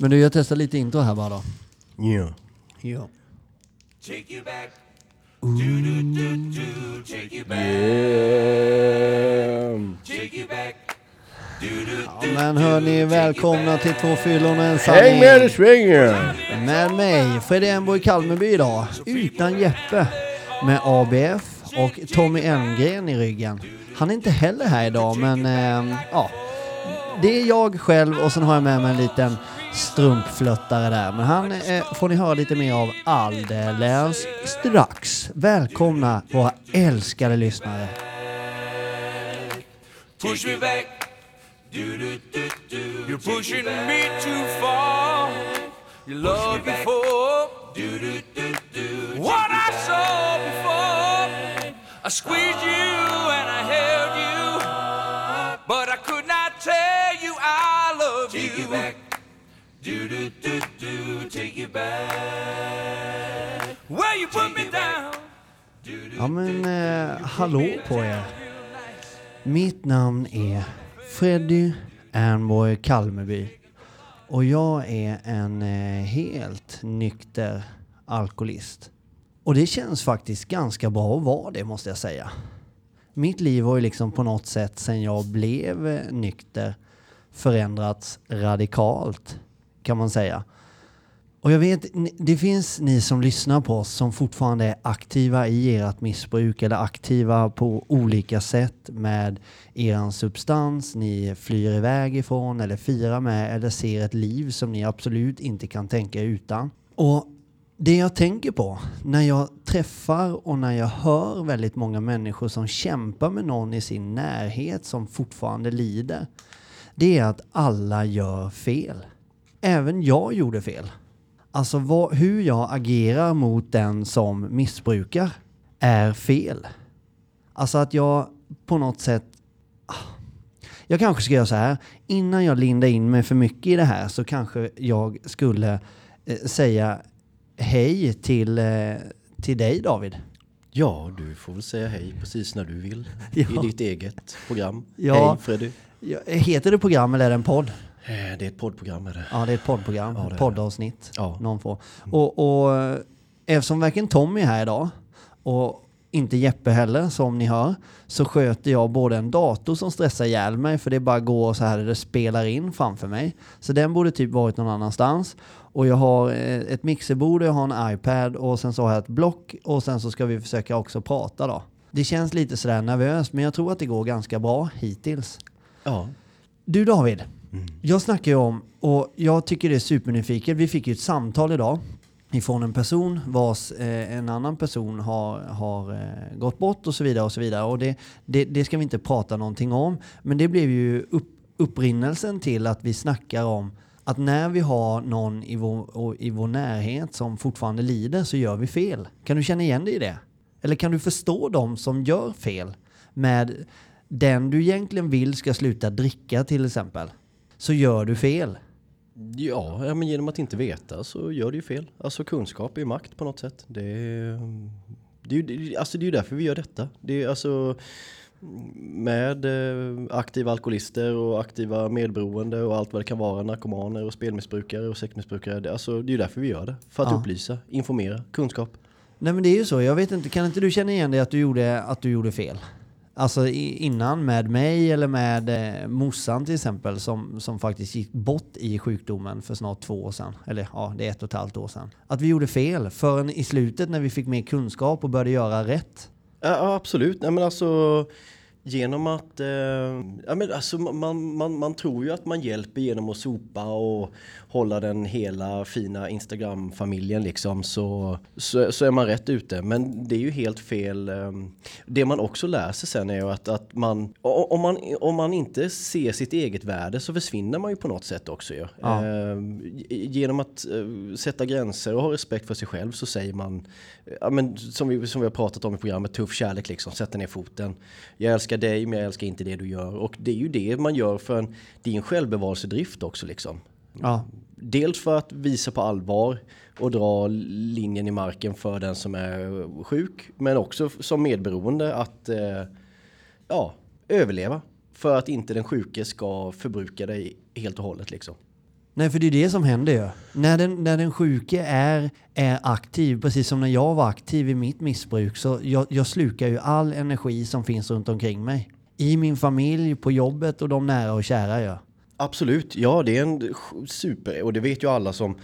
Men du, jag testar lite intro här bara då. Ja. Ja. Take you back. Yeah. Take you back. Ja, men hörni, välkomna till Två fyllon och en sanning. Häng med i svängen! Med mig, Fredrik Enborg Kalmeby idag. Utan Jeppe. Med ABF och Tommy Elmgren i ryggen. Han är inte heller här idag, men eh, ja. Det är jag själv och sen har jag med mig en liten strumpflöttare där. Men han eh, får ni höra lite mer av alldeles strax. Välkomna våra älskade lyssnare. Push me back. Do, do, do, do. You're pushing me too far. You love before. Do, do, do, do. What I saw before. I squeezed you and I held you. But I could not tell you I love you. Take you back. Ja men eh, hallå på er. Mitt namn är Freddy Ernborg Kalmeby. Och jag är en eh, helt nykter alkoholist. Och det känns faktiskt ganska bra att vara det måste jag säga. Mitt liv har ju liksom på något sätt sen jag blev eh, nykter förändrats radikalt kan man säga. Och jag vet, det finns ni som lyssnar på oss som fortfarande är aktiva i ert missbruk eller aktiva på olika sätt med er substans ni flyr iväg ifrån eller firar med eller ser ett liv som ni absolut inte kan tänka utan. Och det jag tänker på när jag träffar och när jag hör väldigt många människor som kämpar med någon i sin närhet som fortfarande lider, det är att alla gör fel. Även jag gjorde fel. Alltså vad, hur jag agerar mot den som missbrukar är fel. Alltså att jag på något sätt... ah. Jag kanske ska göra så här. Innan jag lindar in mig för mycket i det här så kanske jag skulle eh, säga hej till, eh, till dig David. Ja, du får väl säga hej precis när du vill. Ja. I ditt eget program. Ja. Hej Freddy. Heter det program eller är det en podd? Eh, Det är ett poddprogram är det. Ja, det är ett poddprogram. Ja, poddavsnitt. Ja. Någon får. Och, och eh, eftersom varken Tommy är här idag och inte Jeppe heller som ni hör så sköter jag både en dator som stressar ihjäl mig för det bara går så här det spelar in framför mig. Så den borde typ varit någon annanstans. Och jag har eh, ett mixerbord och jag har en iPad och sen så har jag ett block och sen så ska vi försöka också prata då. Det känns lite sådär nervöst men jag tror att det går ganska bra hittills. Ja. Du David, Mm. jag snackar ju om, och jag tycker det är supernyfiket, vi fick ju ett samtal idag ifrån en person vars eh, en annan person har, har eh, gått bort och så vidare och så vidare. Och det, det, det ska vi inte prata någonting om. Men det blev ju upp, upprinnelsen till att vi snackar om att när vi har någon i vår, i vår närhet som fortfarande lider så gör vi fel. Kan du känna igen dig i det? Eller kan du förstå dem som gör fel med den du egentligen vill ska sluta dricka till exempel? Så gör du fel. Ja, ja, men genom att inte veta så gör du ju fel. Alltså kunskap är makt på något sätt. Det är, det är, det alltså det är ju därför vi gör detta. Det är alltså med eh, aktiva alkoholister och aktiva medberoende och allt vad det kan vara, narkomaner och spelmissbrukare och sexmissbrukare. Det, alltså, det är ju därför vi gör det. För att Ja. upplysa, informera, kunskap. Nej men det är ju så, jag vet inte, kan inte du känna igen dig att du gjorde, att du gjorde fel? Alltså innan med mig eller med eh, morsan till exempel som, som faktiskt gick bort i sjukdomen för snart två år sedan. Eller ja, det är ett och ett halvt år sedan. Att vi gjorde fel förrän i slutet när vi fick mer kunskap och började göra rätt. Ja, Ja, absolut. Nej, men alltså, genom att... Eh, ja, men alltså, man, man, man tror ju att man hjälper genom att sopa och hålla den hela fina Instagram-familjen liksom så, så, så är man rätt ute. Men det är ju helt fel. eh, Det man också lär sig sen är ju att, att man, om man... Om man inte ser sitt eget värde så försvinner man ju på något sätt också ju. Ja. Eh, genom att eh, sätta gränser och ha respekt för sig själv så säger man, ja, men, som, vi, som vi har pratat om i programmet, tuff kärlek liksom, sätta ner foten. Jag älskar dig men jag älskar inte det du gör. Och det är ju det man gör för en, din självbevarelsedrift också liksom. Ja, Dels för att visa på allvar och dra linjen i marken för den som är sjuk. Men också som medberoende att eh, ja, överleva. För att inte den sjuke ska förbruka dig helt och hållet liksom. Nej, för det är det som händer ju. När den, när den sjuke är, är aktiv, precis som när jag var aktiv i mitt missbruk, så jag, jag slukar ju all energi som finns runt omkring mig. I min familj, på jobbet och de nära och kära jag. Absolut, ja det är en super, och det vet ju alla som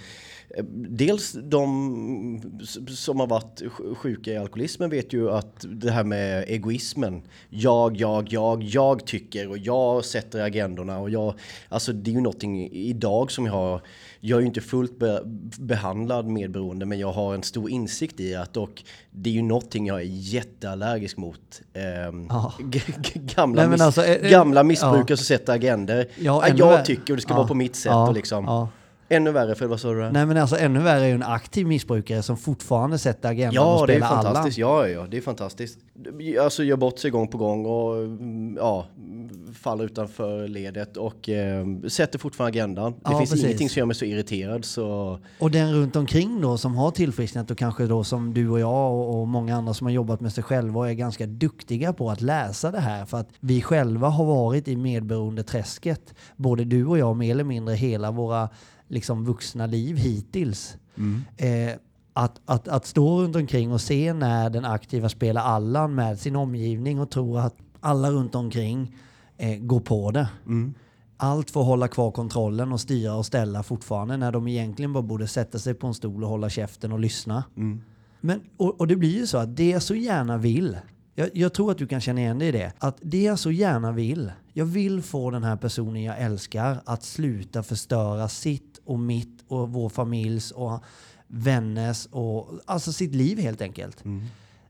Dels de som har varit sj- sjuka i alkoholismen vet ju att det här med egoismen. Jag, jag, jag, jag tycker och jag sätter agendorna och jag, alltså det är ju någonting idag som jag har, jag är ju inte fullt be, behandlad medberoende men jag har en stor insikt i att och det är ju någonting jag är jätteallergisk mot. Ehm, g- gamla, Nej, miss, alltså, eh, eh, gamla missbrukare ja. som sätter agender. Ja, jag tycker och det ska Ja. vara på mitt sätt och liksom. Ja. Ännu värre för vad sa du? där? Nej men alltså ännu värre är ju en aktiv missbrukare som fortfarande sätter agendan och Ja, det är spelar alla. fantastiskt. Ja, ja, det är fantastiskt. Alltså gör bort sig gång på gång och mm, ja, faller utanför ledet och eh, sätter fortfarande agendan. Det Ja, finns precis. ingenting som gör mig så irriterad så Och den runt omkring då som har tillfrisknat och kanske då som du och jag och, och många andra som har jobbat med sig själva och är ganska duktiga på att läsa det här för att vi själva har varit i medberoendeträsket, både du och jag mer eller mindre hela våra liksom vuxna liv hittills. Eh, att, att, att stå runt omkring och se när den aktiva spelar Allan med sin omgivning och tro att alla runt omkring eh, går på det. Allt för att hålla kvar kontrollen och styra och ställa fortfarande när de egentligen bara borde sätta sig på en stol och hålla käften och lyssna. Men, och, och det blir ju så att det jag så gärna vill, jag, jag tror att du kan känna igen dig i det, att det jag så gärna vill, jag vill få den här personen jag älskar att sluta förstöra sitt och mitt och vår familjs och vänners och alltså sitt liv helt enkelt.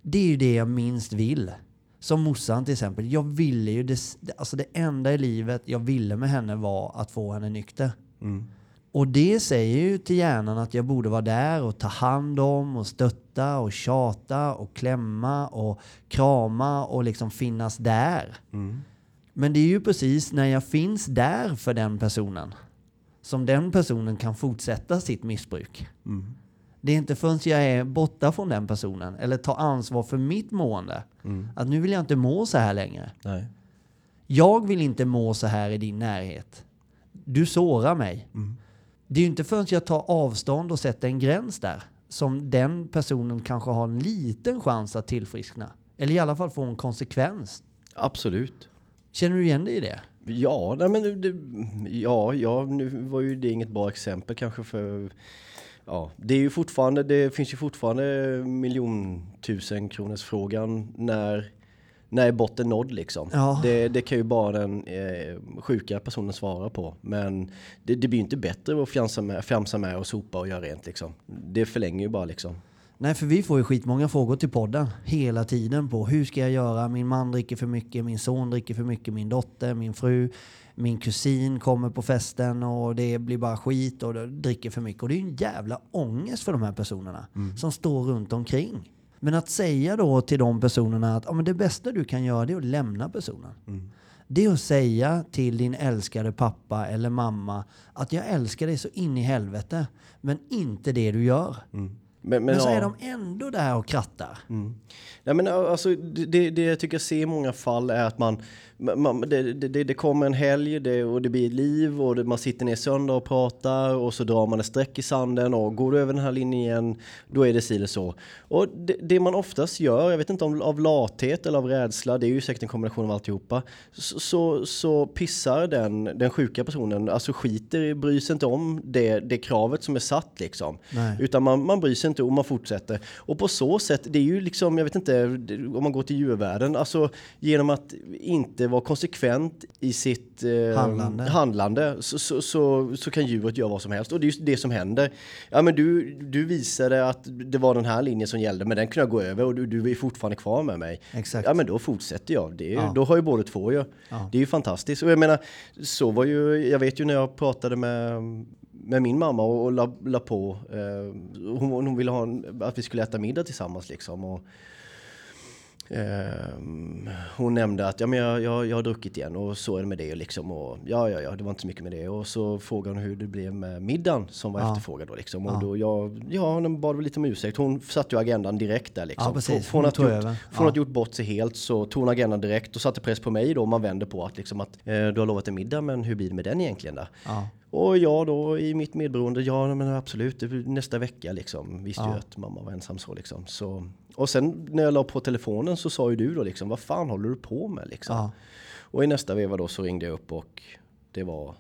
Det är ju det jag minst vill. Som morsan till exempel. Jag ville ju, det, alltså det enda i livet jag ville med henne var att få henne nykter. Och det säger ju till hjärnan att jag borde vara där och ta hand om och stötta och tjata och klämma och krama och liksom finnas där. Men det är ju precis när jag finns där för den personen som den personen kan fortsätta sitt missbruk. Det är inte förrän jag är borta från den personen eller tar ansvar för mitt mående. Att nu vill jag inte må så här längre. nej. Jag vill inte må så här i din närhet. Du sårar mig. Det är ju inte förrän jag tar avstånd och sätter en gräns där som den personen kanske har en liten chans att tillfriskna. Eller i alla fall få en konsekvens. Absolut. Känner du igen dig i det? Ja, nej, men det, ja, ja, nu var ju det inget bra exempel kanske för Ja, det är ju fortfarande, det finns ju fortfarande miljontusen kronors frågan när, när är botten nådd liksom. Ja. Det, det kan ju bara den eh, sjuka personen svara på. Men det, det blir ju inte bättre att fjamsa med, fjamsa med och sopa och göra rent liksom. Det förlänger ju bara liksom. Nej, för vi får ju skitmånga frågor till podden hela tiden på hur ska jag göra? Min man dricker för mycket, min son dricker för mycket, min dotter, min fru, min kusin kommer på festen och det blir bara skit och dricker för mycket. Och det är ju en jävla ångest för de här personerna som står runt omkring. Men att säga då till de personerna att ja, men det bästa du kan göra är att lämna personen. Det är att säga till din älskade pappa eller mamma att jag älskar dig så in i helvete, men inte det du gör. Men, Men, så ja. är de ändå där och krattar. Nej, men alltså, det, det jag tycker jag ser i många fall är att man, man det, det, det kommer en helg det, och det blir liv och det, man sitter ner söndag och pratar och så drar man ett streck i sanden och går du över den här linjen då är det si eller så. Och det, det man oftast gör, jag vet inte om av lathet eller av rädsla, det är ju säkert en kombination av alltihopa, så, så, så pissar den, den sjuka personen, alltså skiter, bryr sig inte om det, det kravet som är satt liksom. Nej. Utan man, man bryr sig inte och man fortsätter. Och på så sätt, det är ju liksom, jag vet inte, om man går till djurvärlden, alltså genom att inte vara konsekvent i sitt eh, Handlande. handlande så, så, så, så kan djuret göra vad som helst. Och det är just det som händer. Ja men du, du visade att det var den här linjen som gällde, men den kunde jag gå över och du, du är fortfarande kvar med mig. Exakt. Ja men då fortsätter jag. Det Ja. Då har ju båda två ju. Ja. Det är ju fantastiskt. Och jag menar, så var ju, jag vet ju när jag pratade med med min mamma och, och la, la på. Eh, hon, hon ville ha en, att vi skulle äta middag tillsammans liksom. Och, Ehm, hon nämnde att ja, men jag, jag, jag har druckit igen och så är det med det liksom. Och, ja, ja, ja, det var inte så mycket med det. Och så frågade hon hur det blev med middagen som var Ja. efterfrågad då liksom. Och Ja. då jag, ja, hon bad väl lite om ursäkt. Hon satte ju agendan direkt där liksom. Ja, precis. Från, att, gjort, från att gjort bort sig helt så tog hon agendan direkt och satte press på mig då man vänder på att liksom att eh, du har lovat en middag men hur blir det med den egentligen då? Och jag då i mitt medberoende, ja men absolut, nästa vecka liksom. Visste ju Ja. att mamma var ensam så liksom. Så, och sen när jag la på telefonen så sa ju du då liksom, vad fan håller du på med liksom? Ja. Och i nästa veva då så ringde jag upp och det var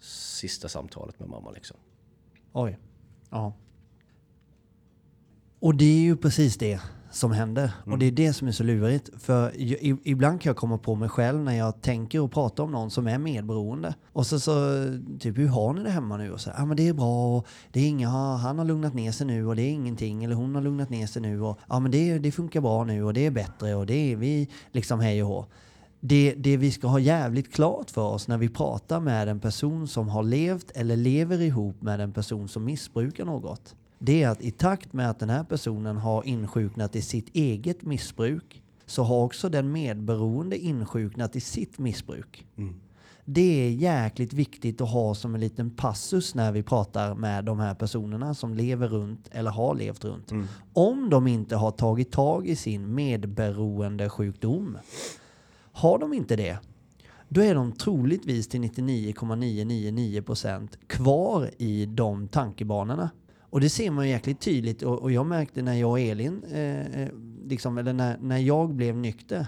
sista samtalet med mamma liksom. Oj. Ja. Och det är ju precis det som händer. Och det är det som är så lurigt. För i- ibland kan jag komma på mig själv när jag tänker och pratar om någon som är medberoende. Och så, så typ, hur har ni det hemma nu? Och så, ja men det är bra och det är inga, han har lugnat ner sig nu och det är ingenting. Eller hon har lugnat ner sig nu och ja men det, det funkar bra nu och det är bättre och det är vi liksom hej och hå. Det, det vi ska ha jävligt klart för oss när vi pratar med en person som har levt eller lever ihop med en person som missbrukar något. Det är att i takt med att den här personen har insjuknat i sitt eget missbruk så har också den medberoende insjuknat i sitt missbruk. Det är jäkligt viktigt att ha som en liten passus när vi pratar med de här personerna som lever runt eller har levt runt. Om de inte har tagit tag i sin medberoende sjukdom. Har de inte det, då är de troligtvis till 99,999% kvar i de tankebanorna. Och det ser man ju jäkligt tydligt och, och jag märkte när jag och Elin, eh, eh liksom, eller när, när jag blev nykter,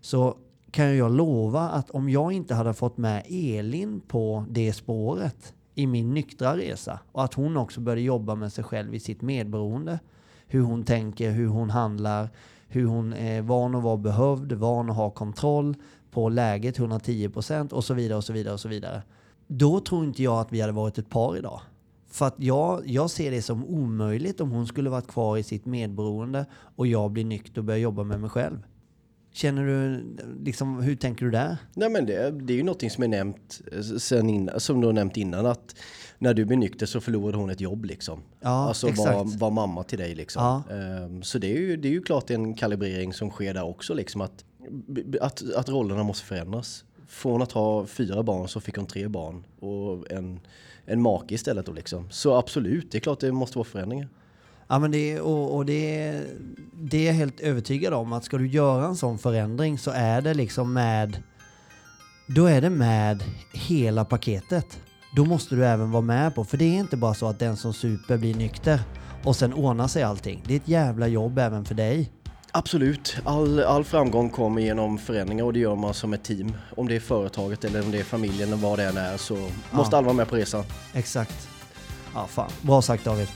så kan jag lova att om jag inte hade fått med Elin på det spåret i min nyktra resa och att hon också började jobba med sig själv i sitt medberoende, hur hon tänker, hur hon handlar, hur hon är van att vara behövd, van att ha kontroll på läget 110% och så vidare och så vidare och så vidare. Då tror inte jag att vi hade varit ett par idag. För att jag, jag ser det som omöjligt om hon skulle varit kvar i sitt medberoende och jag blir nykter och börjar jobba med mig själv. Känner du, liksom, hur tänker du där? Nej men det, det är ju någonting som är nämnt eh, sen innan, som du har nämnt innan att när du blir nykter så förlorade hon ett jobb liksom. Ja, alltså var, exakt. var mamma till dig liksom. Ja. Ehm, så det är, ju, det är ju klart en kalibrering som sker där också liksom att, att, att rollerna måste förändras. Från att ha fyra barn så fick hon tre barn och en, en make istället då liksom. Så absolut, det är klart det måste vara förändringar. Ja, men det, och, och det, det är jag helt övertygad om att ska du göra en sån förändring så är det liksom med då är det med hela paketet. Då måste du även vara med på, för det är inte bara så att den som super blir nykter och sen ordnar sig allting. Det är ett jävla jobb även för dig. Absolut, all, all framgång kommer genom förändringar och det gör man som ett team. Om det är företaget eller om det är familjen eller vad det än är så måste alla vara med på resan. Exakt. Ja, fan. Bra sagt David.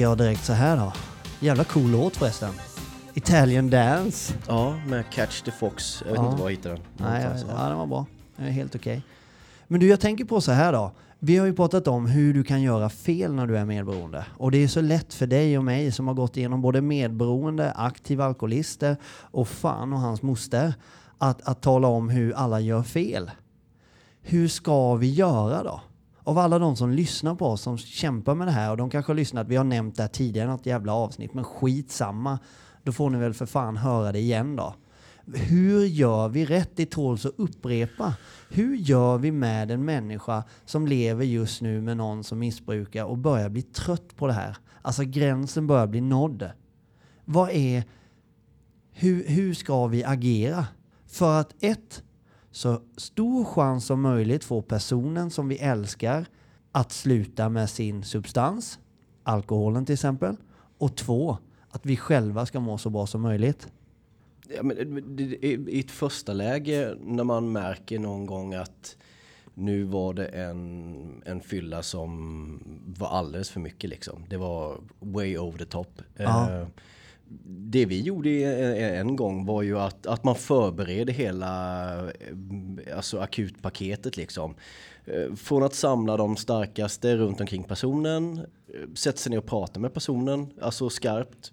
Tänker jag direkt så här då. Jävla cool låt förresten. Italian Dance. Ja, med Catch the Fox. Jag vet Ja. inte var jag hittade den. Nej, Någonstans, ja, den var bra. Den är helt okej. Men du, jag tänker på så här då. Vi har ju pratat om hur du kan göra fel när du är medberoende. Och det är så lätt för dig och mig som har gått igenom både medberoende, aktiva alkoholister och fan och hans moster att, att tala om hur alla gör fel. Hur ska vi göra då? Av alla de som lyssnar på oss, som kämpar med det här, och de kanske har lyssnat, vi har nämnt det här tidigare i något jävla avsnitt, men skitsamma. Då får ni väl för fan höra det igen då. Hur gör vi rätt? Det tåls att upprepa. Hur gör vi med en människa som lever just nu med någon som missbrukar och börjar bli trött på det här? Alltså gränsen börjar bli nådd. Vad är... Hur, hur ska vi agera? För att ett, så stor chans som möjligt få personen som vi älskar att sluta med sin substans, alkoholen till exempel. Och två, att vi själva ska må så bra som möjligt. Ja, men det- I ett första läge när man märker någon gång att nu var det en, en fylla som var alldeles för mycket liksom. Det var way over the top. Ja. Eh, det vi gjorde eh, eh, en gång var ju att, att man förbereder hela eh, alltså akutpaketet liksom. Från att samla de starkaste runt omkring personen, sätter sig ner och pratar med personen, alltså skarpt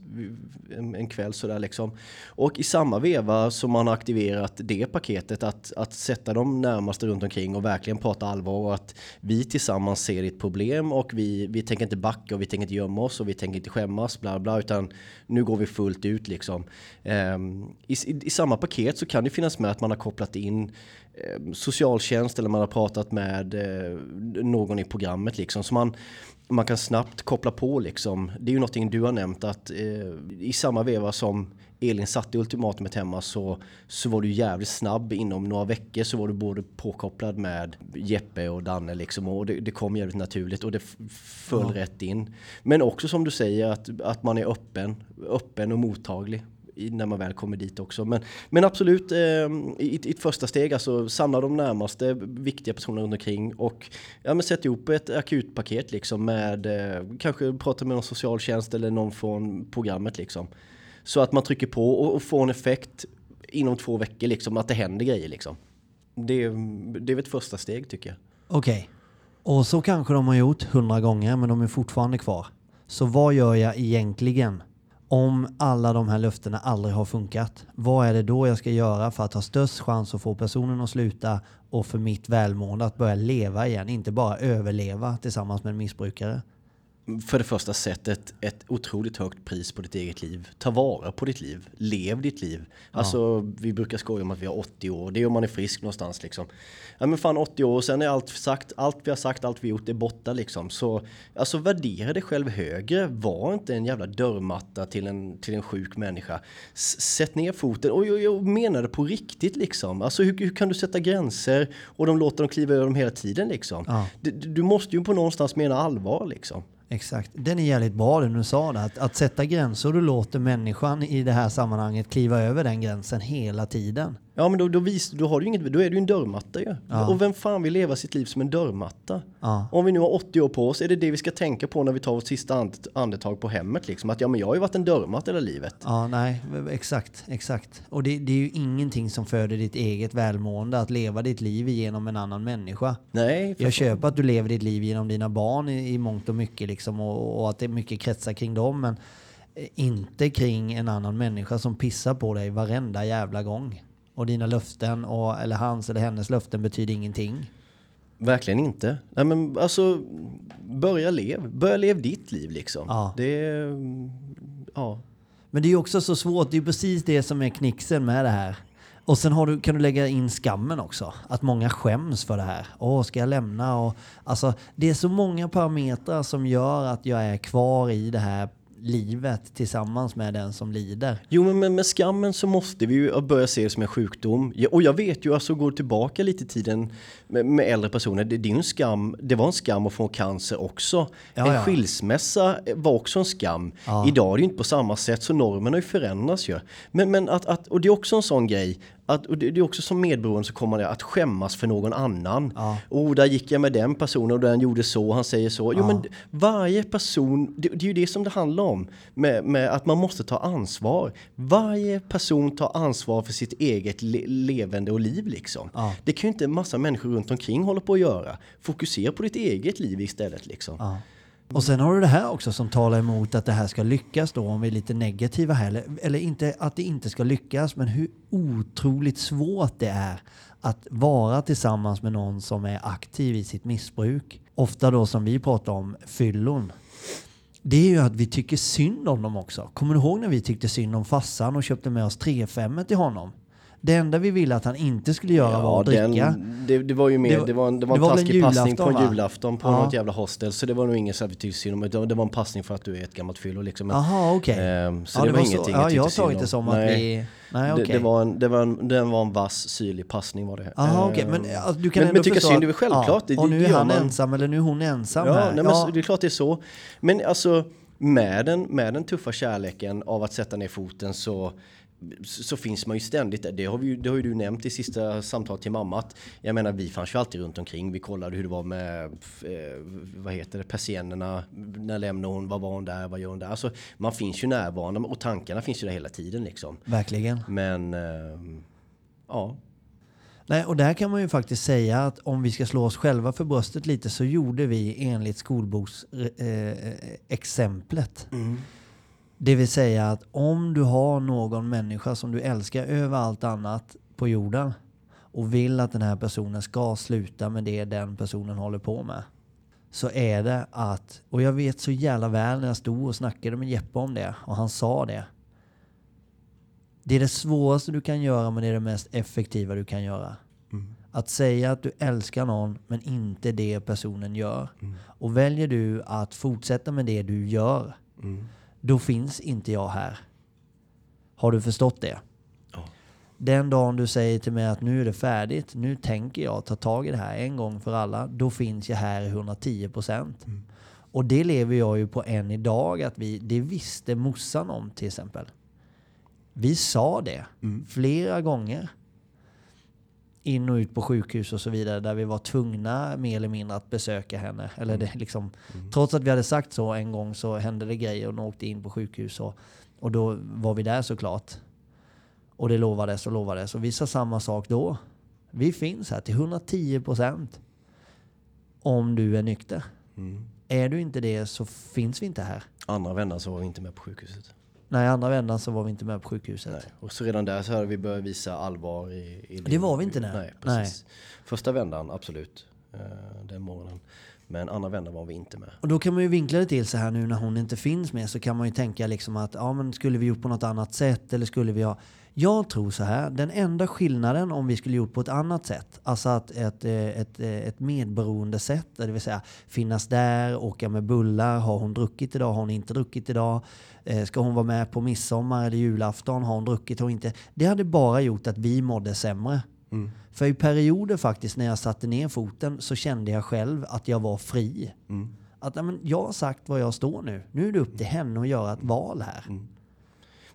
en, en kväll sådär liksom. Och i samma veva som man har aktiverat det paketet att, att sätta de närmaste runt omkring och verkligen prata allvar och att vi tillsammans ser ditt problem och vi, vi tänker inte backa och vi tänker inte gömma oss och vi tänker inte skämmas bla bla utan nu går vi fullt ut liksom. Ehm, i, i, I samma paket så kan det finnas med att man har kopplat in eh, socialtjänst eller man har pratat med eh, någon i programmet liksom. Så man, man kan snabbt koppla på liksom. Det är ju någonting du har nämnt att eh, i samma veva som Elin satte ultimatumet hemma så, så var du jävligt snabb. Inom några veckor så var du både påkopplad med Jeppe och Danne liksom och det, det kom jävligt naturligt och det föll ja. rätt in. Men också som du säger att, att man är öppen, öppen och mottaglig när man väl kommer dit också. Men, men absolut, eh, i, i ett första steg, alltså samla de närmaste viktiga personerna runt omkring och ja, men sätt ihop ett akutpaket liksom med, eh, kanske prata med någon socialtjänst eller någon från programmet liksom. Så att man trycker på och, och får en effekt inom två veckor liksom, att det händer grejer liksom. Det, det är väl ett första steg tycker jag. Okej. Okay. Och så kanske de har gjort hundra gånger men de är fortfarande kvar. Så vad gör jag egentligen om alla de här löftena aldrig har funkat, vad är det då jag ska göra för att ha störst chans att få personen att sluta och för mitt välmående att börja leva igen, inte bara överleva tillsammans med en missbrukare? För det första sätt ett, ett otroligt högt pris på ditt eget liv. Ta vara på ditt liv. Lev ditt liv. Ja. Alltså vi brukar skoja om att vi har 80 år. Det är om man är frisk någonstans liksom. Ja men fan 80 år, sen är allt sagt, allt vi har sagt, allt vi gjort är borta liksom. Så alltså värdera dig själv högre. Var inte en jävla dörrmatta till en, till en sjuk människa. S sätt ner foten. Och jag, jag menar det på riktigt liksom. Alltså hur, hur, kan du sätta gränser och de låter dem kliva över dem hela tiden liksom. Ja. Du, du måste ju på någonstans mena allvar liksom. Exakt. Den är jävligt bra den du sa det. Att, att sätta gränser och du låter människan i det här sammanhanget kliva över den gränsen hela tiden. Ja men då, då, vis, då, har du inget, då är du en dörrmatta ju. Ja. Och vem fan vill leva sitt liv som en dörrmatta? Ja. Om vi nu har 80 år på oss, är det det vi ska tänka på när vi tar vårt sista andetag på hemmet? Liksom? Att ja men jag har ju varit en dörrmatta hela livet. Ja nej, exakt, exakt. Och det, det är ju ingenting som föder ditt eget välmående att leva ditt liv genom en annan människa. Nej. Jag köper att du lever ditt liv genom dina barn i, i mångt och mycket liksom och, och att det är mycket kretsar kring dem men inte kring en annan människa som pissar på dig varenda jävla gång och dina löften, och, eller hans eller hennes löften betyder ingenting. Verkligen inte. Nej men alltså, börja lev. Börja lev ditt liv liksom. Ja. Det ja. Men det är också så svårt, det är precis det som är knixen med det här. Och sen du, kan du lägga in skammen också. Att många skäms för det här. Åh, ska jag lämna? Och, alltså, det är så många parametrar som gör att jag är kvar i det här livet tillsammans med den som lider. Jo, men med skammen så måste vi ju börja se det som en sjukdom. Och jag vet ju, alltså går tillbaka lite i tiden med, med äldre personer, det, det, är en skam, det var en skam att få cancer också. Ja, en ja. skilsmässa var också en skam. Ja. Idag är det inte på samma sätt, så normerna har ju förändrats ju. Men, men att, att, och det är också en sån grej, att, och det, är också som medberoende så kommer det att skämmas för någon annan. Ja. Oh, där gick jag med den personen och den gjorde så, han säger så. Jo, men varje person, det, det, är ju det som det handlar om. Med, med, att man måste ta ansvar. Varje person tar ansvar för sitt eget le levande och liv liksom. Ja. Det kan ju inte en massa människor runt omkring hålla på att göra. Fokusera på ditt eget liv istället liksom. Och sen har du det här också som talar emot att det här ska lyckas då, om vi är lite negativa här. Eller, eller inte att det inte ska lyckas, men hur otroligt svårt det är att vara tillsammans med någon som är aktiv i sitt missbruk. Ofta då som vi pratar om, fyllon. Det är ju att vi tycker synd om dem också. Kommer du ihåg när vi tyckte synd om fassan och köpte med oss 3-5 till honom? Det enda vi ville att han inte skulle göra ja, var att den, dricka. Det, det, var ju mer, det det var en, det var en det var taskig passning på en julafton på ja. något jävla hostel. Så det var nog inget så att vi tyckte synd om. Det var en passning för att du är ett gammalt fyllo liksom. Jaha, okej. Okay. Ähm, så ja, det, var, var ingenting ja, jag har tagit det som att nej. vi... Nej, okay. det, det, var en, det, var en, det var en vass, syrlig passning var det. Okej. Okay. Men alltså, du kan men, ändå men tycka synd, det är väl självklart. Ja. Och nu är han ensam, eller nu är hon ensam ja, här. Nej, men det är klart det är så. Men alltså, med den, med den tuffa kärleken av att sätta ner foten så så finns man ju ständigt där. Det har, vi, det har ju du nämnt i sista samtalet till mamma. Att, jag menar, vi fanns ju alltid runt omkring. Vi kollade hur det var med, eh, vad heter det, persiennerna. När lämnade hon? Vad var hon där? Vad gör hon där? Alltså, man finns ju närvarande och tankarna finns ju där hela tiden liksom. Verkligen. Men, eh, ja. Nej, och där kan man ju faktiskt säga att om vi ska slå oss själva för bröstet lite så gjorde vi enligt skolboksexemplet. Eh, Mm. Det vill säga att om du har någon människa som du älskar över allt annat på jorden och vill att den här personen ska sluta med det den personen håller på med. Så är det att, och jag vet så jävla väl när jag stod och snackade med Jeppe om det och han sa det. Det är det svåraste du kan göra men det är det mest effektiva du kan göra. Att säga att du älskar någon men inte det personen gör. Och väljer du att fortsätta med det du gör, då finns inte jag här. Har du förstått det? Ja. Den dagen du säger till mig att nu är det färdigt, nu tänker jag ta tag i det här en gång för alla, då finns jag här i 110 procent. Och det lever jag ju på än idag, att vi, det visste morsan om till exempel. Vi sa det flera gånger. In och ut på sjukhus och så vidare, där vi var tvungna mer eller mindre att besöka henne. Eller det, liksom, Trots att vi hade sagt så en gång så hände det grejer och hon åkte in på sjukhus. Och, och då var vi där såklart. Och det lovades och lovades. Och vi sa samma sak då. Vi finns här till 110 procent. Om du är nykter. Mm. Är du inte det så finns vi inte här. Andra vändan så var vi inte med på sjukhuset. Nej, andra vändan så var vi inte med på sjukhuset. Nej. Och så redan där så hade vi börjat visa allvar i, i Det var vi inte där. Nej, precis. Första vändan, absolut. eh, den morgonen. Men andra vändan var vi inte med. Och då kan man ju vinkla det till så här nu när hon inte finns med så kan man ju tänka liksom att ja men skulle vi gjort på något annat sätt eller skulle vi ha jag tror så här, den enda skillnaden om vi skulle gjort på ett annat sätt, alltså att ett, eh, ett, eh, ett medberoende sätt, det vill säga finnas där, åka med bullar, har hon druckit idag, har hon inte druckit idag, Eh, ska hon vara med på midsommar eller julafton, har hon druckit och inte. Det hade bara gjort att vi mådde sämre. För i perioder faktiskt när jag satte ner foten så kände jag själv att jag var fri. Att ja, men, jag har sagt var jag står nu. Nu är det upp till henne att göra ett val här.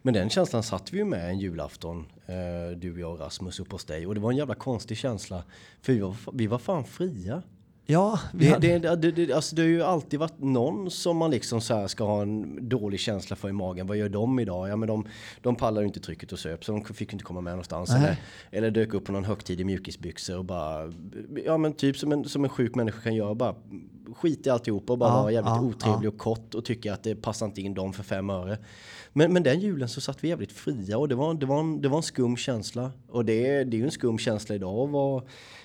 Men den känslan satt vi ju med en julafton, eh, du, jag och Rasmus upp hos dig. Och det var en jävla konstig känsla. För vi var, vi var fan fria. Ja, Det, hade, det, det, det, alltså det har ju alltid varit någon som man liksom så ska ha en dålig känsla för i magen. Vad gör de idag? Ja men de, de pallar ju inte trycket och söp så de fick inte komma med någonstans. Nej. Eller, eller dök upp på någon högtid i mjukisbyxor och bara, ja men typ som en, som en sjuk människa kan göra. Bara skit i alltihopa och bara Ja, vara jävligt ja, otrevlig och kort och tycka att det passar inte in dem för fem öre. Men, men den julen så satt vi jävligt fria och det var, det var, en, det var en skum känsla. Och det, det är ju en skum känsla idag att vara,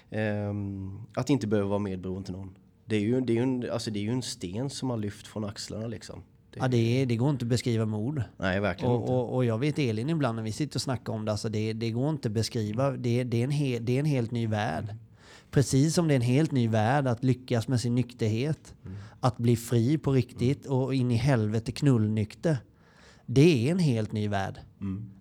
ehm, att inte behöva vara medberoende till någon. Det är, ju, det, är ju en, alltså det är en sten som har lyft från axlarna liksom. Det, ja, det, det går inte att beskriva med ord. nej, verkligen Och, inte. och, och jag vet Elin ibland när vi sitter och snackar om det, alltså det, det går inte att beskriva. Det, det, är en he, det är en helt ny värld. Precis som det är en helt ny värld att lyckas med sin nykterhet. Att bli fri på riktigt och in i helvete knullnykter. Det är en helt ny värld.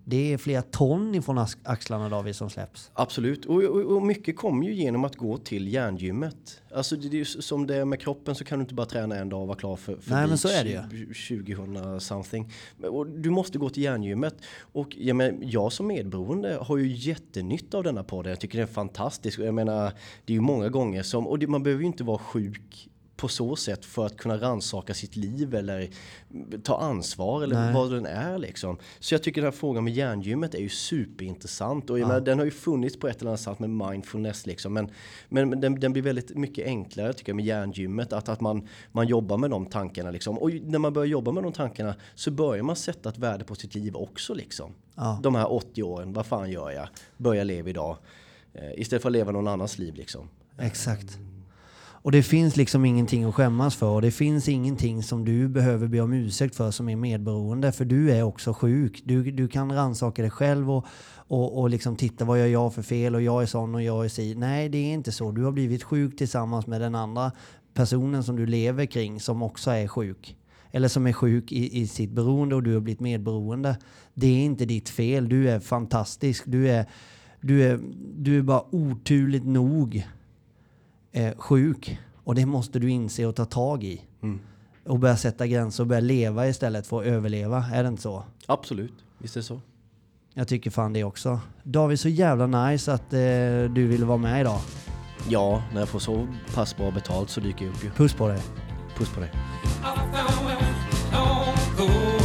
Det är flera ton ifrån ax- axlarna David som släpps. Absolut, och, och, och mycket kommer ju genom att gå till järngymmet. Alltså det, det är ju som det är med kroppen så kan du inte bara träna en dag och vara klar för, för Nej, men så är det ju. 2000 something. Och du måste gå till järngymmet. Och jag, men, jag som medberoende har ju jättenytta av denna podden. Jag tycker den är fantastisk. Och jag menar, det är ju många gånger som, och det, man behöver ju inte vara sjuk på så sätt för att kunna ransaka sitt liv eller ta ansvar eller Nej. vad den är liksom. Så jag tycker den här frågan med järngymmet är ju superintressant och jag menar, den har ju funnits på ett eller annat sätt med mindfulness liksom. Men, men men den, den blir väldigt mycket enklare tycker jag med järngymmet. Att, att man, man jobbar med de tankarna liksom. Och när man börjar jobba med de tankarna så börjar man sätta ett värde på sitt liv också liksom. Ja. De här 80 åren, vad fan gör jag? Börja leva idag. Eh, istället för att leva någon annans liv liksom. Exakt. Och det finns liksom ingenting att skämmas för och det finns ingenting som du behöver be om ursäkt för som är medberoende för du är också sjuk. Du, du kan rannsaka dig själv och, och, och liksom titta vad gör jag för fel och jag är sån och jag är si. Nej, det är inte så. Du har blivit sjuk tillsammans med den andra personen som du lever kring som också är sjuk. Eller som är sjuk i, i sitt beroende och du har blivit medberoende. Det är inte ditt fel. Du är fantastisk. Du är, du är, du är bara oturligt nog eh, sjuk. Och det måste du inse och ta tag i. Och börja sätta gränser och börja leva istället för att överleva. Är det inte så? Absolut, visst är det så. Jag tycker fan det också. David, så jävla nice att eh, du ville vara med idag. Ja, när jag får så pass bra betalt så dyker jag upp ju. Puss på dig. Puss på dig. I found